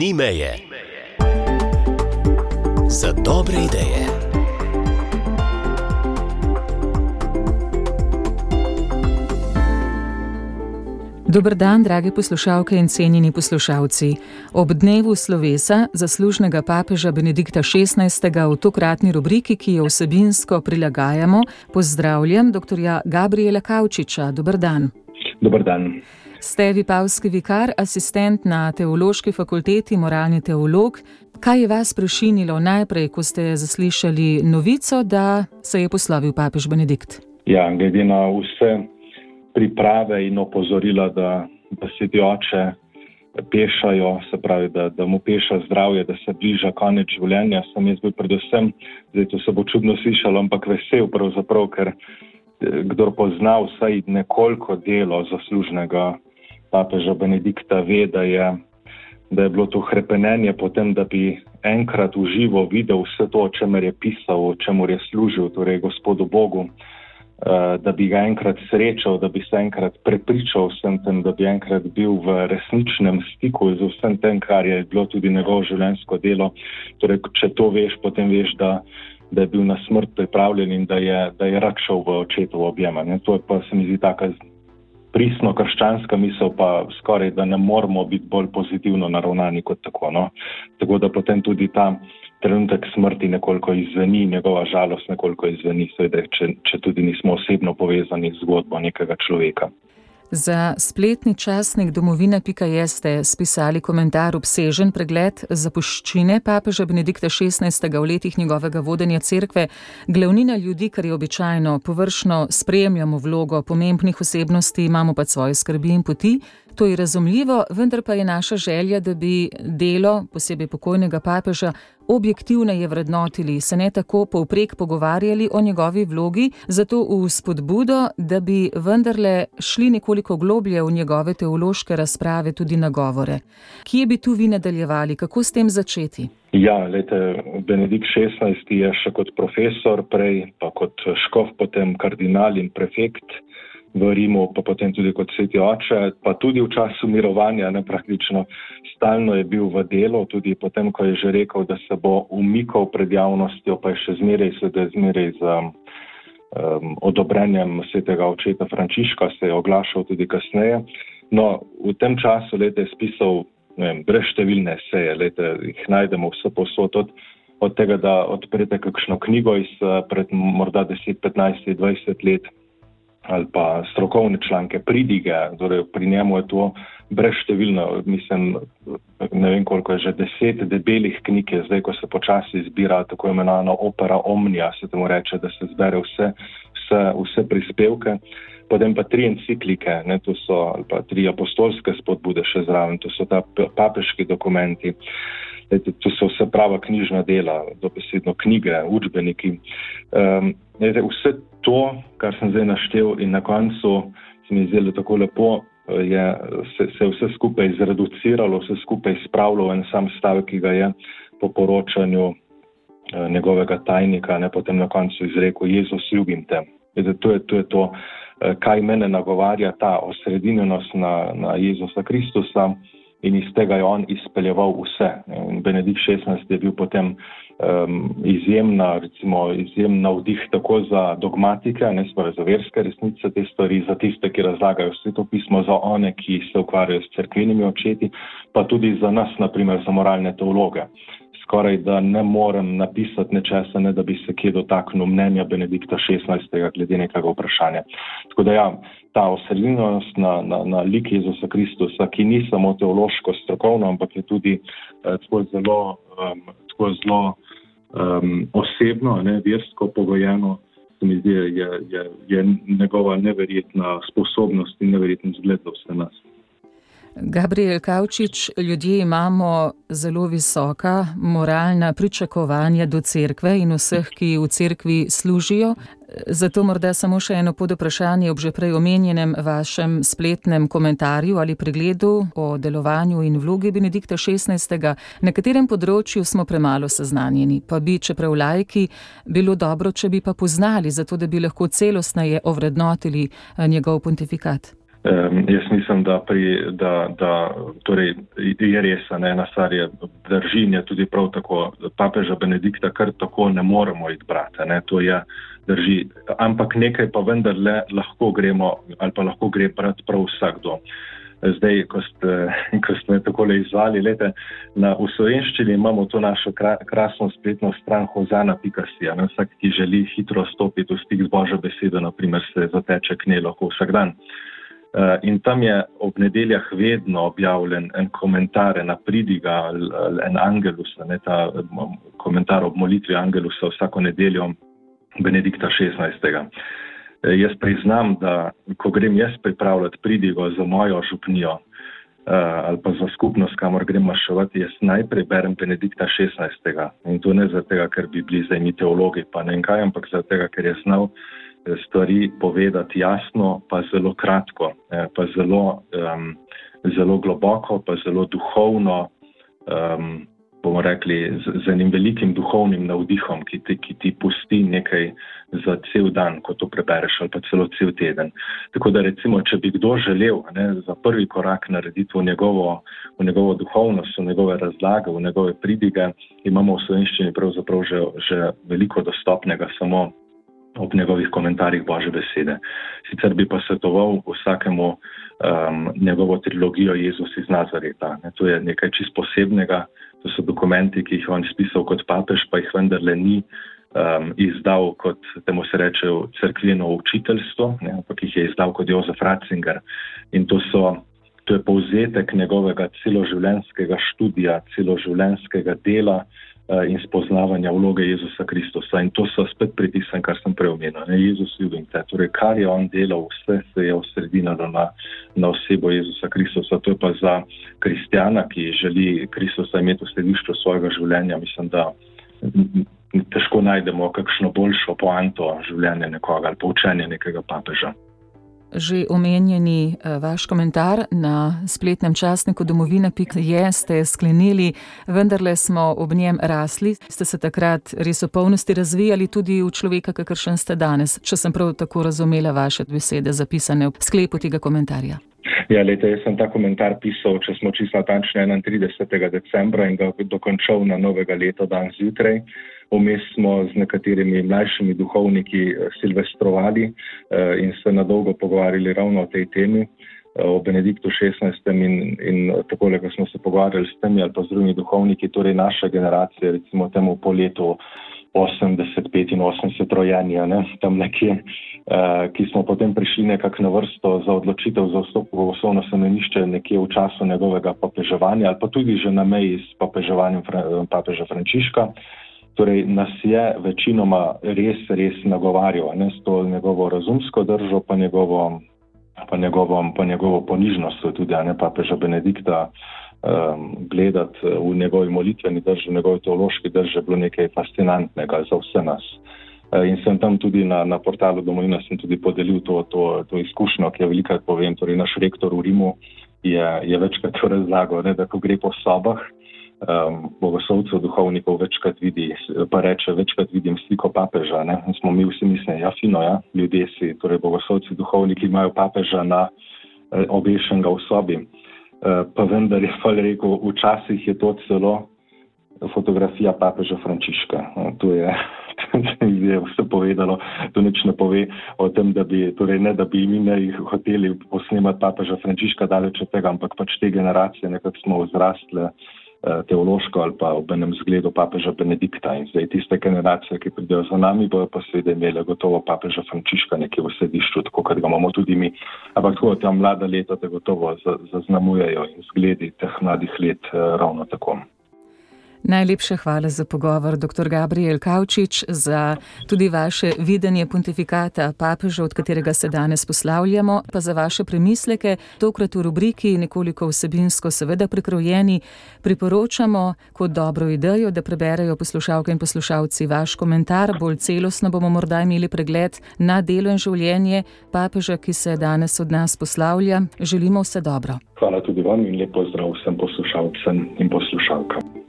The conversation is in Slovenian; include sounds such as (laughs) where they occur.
ni meje. Za dobre ideje. Dobr dan, drage poslušalke in cenjeni poslušalci. Ob dnevu slovesa zaslužnega papeža Benedikta XVI. v tokratni rubriki, ki jo vsebinsko prilagajamo, pozdravljam dr. Gabriela Kavčiča. Dobr dan. Dobr dan. Ste vipavski vikar, asistent na Teološki fakulteti, moralni teolog. Kaj je vas prešinilo najprej, ko ste zaslišali novico, da se je poslovil papež Benedikt? Ja, glede na vse priprave in opozorila, da, da se ti oče pešajo, se pravi, da, da mu peša zdravje, da se bliža konec življenja, sem jaz bil predvsem, zdaj to se bo čudno slišalo, ampak vesel pravzaprav, ker eh, kdo pozna vsaj nekoliko delo zaslužnega papeža Benedikta, ve, da je, da je bilo to hrepenenje potem, da bi enkrat v živo videl vse to, o čemer je pisal, o čemer je služil, torej gospodu Bogu. Eh, da bi ga enkrat srečal, da bi se enkrat prepričal vsem tem, da bi enkrat bil v resničnem stiku z vsem tem, kar je bilo tudi njegovo življenjsko delo. Torej, če to veš, potem veš, da, da je bil na smrt pripravljen in da je, da je rad šel v očetovo objemanje. To je pa se mi zdi taka pristno krščanska misel, pa skoraj da ne moramo biti bolj pozitivno naravnani kot tako. No? Tako da potem tudi ta trenutek smrti nekoliko izzveni, njegova žalost nekoliko izzveni, seveda, če, če tudi nismo osebno povezani z zgodbo nekega človeka. Za spletni časnik domovina.je ste spisali komentar obsežen pregled zapuščine papeža Benedikta XVI. v letih njegovega vodenja cerkve. Glavnina ljudi, kar je običajno površno, spremljamo vlogo pomembnih osebnosti, imamo pa svoje skrbi in poti. To je razumljivo, vendar pa je naša želja, da bi delo, posebej pokojnega papeža, objektivneje vrednotili, se ne tako povprek pogovarjali o njegovi vlogi, zato v spodbudo, da bi vendarle šli nekoliko globlje v njegove teološke razprave, tudi na govore. Kje bi tu vi nadaljevali, kako s tem začeti? Ja, lete, Benedikt XVI je še kot profesor, prej pa kot škof, potem kardinal in prefekt v Rimu, pa potem tudi kot sveti oče, pa tudi v času mirovanja, ne praktično stalno je bil v delu, tudi potem, ko je že rekel, da se bo umikal pred javnostjo, pa je še zmeraj, seveda zmeraj z um, odobrenjem svetega očeta Frančiška, se je oglašal tudi kasneje. No, v tem času leta je spisal vem, brez številne seje, leta jih najdemo vse posod. Od, od tega, da odprete kakšno knjigo iz pred morda 10, 15, 20 let, ali pa strokovne članke, pridige, torej pri njemu je to brezštevilno, mislim, ne vem koliko je že deset debelih knjig, zdaj ko se počasi zbira tako imenovana opera Omnija, se temu reče, da se zbere vse, vse, vse prispevke. Potem pa tri enciklike, ne, to so, ali pa tri apostolske spodbude še zraven, to so ta papeški dokumenti. Lejte, to so vse prava knjižna dela, dobesedno knjige, učbeniki. Um, lejte, vse to, kar sem zdaj naštel, in na koncu se mi zdelo tako lepo, je se, se vse skupaj zreduciralo, vse skupaj spravilo v en sam stavek, ki ga je po poročanju eh, njegovega tajnika, ne potem na koncu izrekel: Jezus, ljubim te. Lejte, to, je, to je to, eh, kaj mene nagovarja, ta osredinjenost na, na Jezusa Kristusa. In iz tega je on izpeljeval vse. In Benedikt XVI je bil potem um, izjemna, recimo, izjemna vdih tako za dogmatike, ne spore za verske resnice te stvari, za tiste, ki razlagajo sveto pismo, za one, ki se ukvarjajo s crkvenimi očeti, pa tudi za nas, naprimer, za moralne teologe. Skoraj da ne morem napisati nečesa, ne da bi se kje dotaknil mnenja Benedikta XVI. glede nekega vprašanja. Tako da ja, ta osrednjost na, na, na lik Jezusa Kristusa, ki ni samo teološko strokovno, ampak je tudi eh, tako zelo, um, tako zelo um, osebno, ne, versko pogojeno, se mi zdi, je, je, je njegova neverjetna sposobnost in neverjeten zgled za vse nas. Gabriel Kavčič, ljudje imamo zelo visoka moralna pričakovanja do cerkve in vseh, ki v cerkvi služijo. Zato morda samo še eno pod vprašanje ob že prej omenjenem vašem spletnem komentarju ali pregledu o delovanju in vlogi Benedikta XVI. Na katerem področju smo premalo seznanjeni, pa bi, čeprav lajki, bilo dobro, če bi pa poznali, zato da bi lahko celostneje ovrednotili eh, njegov pontifikat. Um, jaz mislim, da, pri, da, da torej, je res, da ena stvar je držinja tudi prav tako, papeža Benedikta kar tako ne moremo iti brati, ne, to je drži, ampak nekaj pa vendarle lahko gremo ali pa lahko gre brati prav vsakdo. Zdaj, ko ste, (laughs) ko ste me takole izvali, lete, na usvojenščini imamo to našo krasno spletno stran hozana.si, vsak, ki želi hitro stopiti v stik z Božjo besedo, naprimer se zateče k njej lahko vsak dan. Eh, in tam je ob nedeljah vedno objavljen en komentar na pridiga, en angelus, ne ta komentar ob molitvi angelusa vsako nedeljo Benedikta XVI. Eh, jaz priznam, da ko grem jaz pripravljati pridigo za mojo župnijo eh, ali pa za skupnost, kamor grem mašovati, jaz najprej berem Benedikta XVI. In to ne zato, ker bi bili zdaj mi teologi, pa ne kaj, ampak zato, ker je znal stvari povedati jasno, pa zelo kratko, eh, pa zelo, um, zelo globoko, pa zelo duhovno, um, bomo rekli, z, z enim velikim duhovnim navdihom, ki ti, ki ti pusti nekaj za cel dan, ko to prebereš, ali pa celo cel teden. Tako da, recimo, če bi kdo želel ne, za prvi korak narediti v njegovo, v njegovo duhovnost, v njegove razlage, v njegove pridige, imamo v slovenščini pravzaprav že, že veliko dostopnega samo ob njegovih komentarjih Bože besede. Sicer bi pa svetoval vsakemu um, njegovo trilogijo Jezus iz Nazareta. Ne, to je nekaj čist posebnega, to so dokumenti, ki jih je on spisal kot papež, pa jih vendarle ni um, izdal kot, temu se reče, crkveno učiteljstvo, ne, ampak jih je izdal kot Jozef Ratzinger. In to so. To je povzetek njegovega celoživljenjskega študija, celoživljenjskega dela, Eh, in spoznavanja vloge Jezusa Kristusa. In to so spet pritisnjen, kar sem prej omenil. Jezus ljubim te. Torej, kar je on delal, vse se je osredinilo na, na osebo Jezusa Kristusa. To je pa za kristjana, ki želi Kristusa imeti v središču svojega življenja, mislim, da težko najdemo kakšno boljšo poanto življenja nekoga ali poučenje nekega papeža. Že omenjeni eh, vaš komentar na spletnem časniku domovina.je ste sklenili, vendarle smo ob njem rasli. Ste se takrat res v polnosti razvijali tudi v človeka, kakršen ste danes, če sem prav tako razumela vaše besede zapisane v sklepu tega komentarja. Ja, leta, jaz sem ta komentar pisal, če smo čisto natančni, 31. decembra in ga dokončal na novega leta dan zjutraj. Vmes smo z nekaterimi mlajšimi duhovniki eh, silvestrovali eh, in se na dolgo pogovarjali ravno o tej temi, eh, o Benediktu XVI. In, in tako, ko smo se pogovarjali s temi ali pa z drugimi duhovniki, torej naša generacija, recimo temu po letu 80-85 rojenja, ne, tam nekje, ki smo potem prišli nekako na vrsto za odločitev za vstop v osnovno semenišče nekje v času njegovega papeževanja ali pa tudi že na meji s papeževanjem papeža Frančiška torej nas je večinoma res, res nagovarjal, ne s to njegovo razumsko držo, pa njegovo, pa njegovo, pa njegovo ponižnost, tudi ne papeža Benedikta. Um, gledati v njegovi molitveni drži, v njegovi teološki drži, je bilo nekaj fascinantnega za vse nas. Uh, in sem tam tudi na, na portalu Domovina tudi podelil to, to, to izkušnjo, ki jo velikokrat povem. Torej, naš rektor v Rimu je, je večkrat razlagal, ne, da ko gre po sobah, um, bogoslovcev, duhovnikov večkrat vidi, pa reče, večkrat vidim sliko papeža. Ne? Smo mi vsi mislili, ja, fino, ja, ljudje si, torej bogoslovci, duhovniki imajo papeža na eh, obešenega v sobi. Uh, pa vendar je pa rekel, včasih je to celo fotografija papeža Frančiška. Uh, to je. (laughs) je vse povedalo, to nič ne pove o tem, da bi, torej ne, da bi mi ne hoteli posnemati papeža Frančiška daleč od tega, ampak pač te generacije nekako smo vzrastle uh, Eh, teološko ali pa ob enem zgledu papeža Benedikta. In zdaj tiste generacije, ki pridejo za nami, bojo pa seveda imele gotovo papeža Frančiška nekje v središču, tako kot ga imamo tudi mi. Ampak tako, ta mlada leta te gotovo zaznamujejo in zgledi teh mladih let eh, ravno tako. Najlepša hvala za pogovor, dr. Gabriel Kavčič, za tudi vaše videnje pontifikata papeža, od katerega se danes poslavljamo, pa za vaše premisleke, tokrat v rubriki nekoliko vsebinsko, seveda prikrojeni, priporočamo kot dobro idejo, da preberejo poslušalke in poslušalci vaš komentar. Bolj celostno bomo morda imeli pregled na delo in življenje papeža, ki se danes od nas poslavlja. Želimo vse dobro. Hvala tudi vam in lepo zdrav vsem poslušalcem in poslušalkam.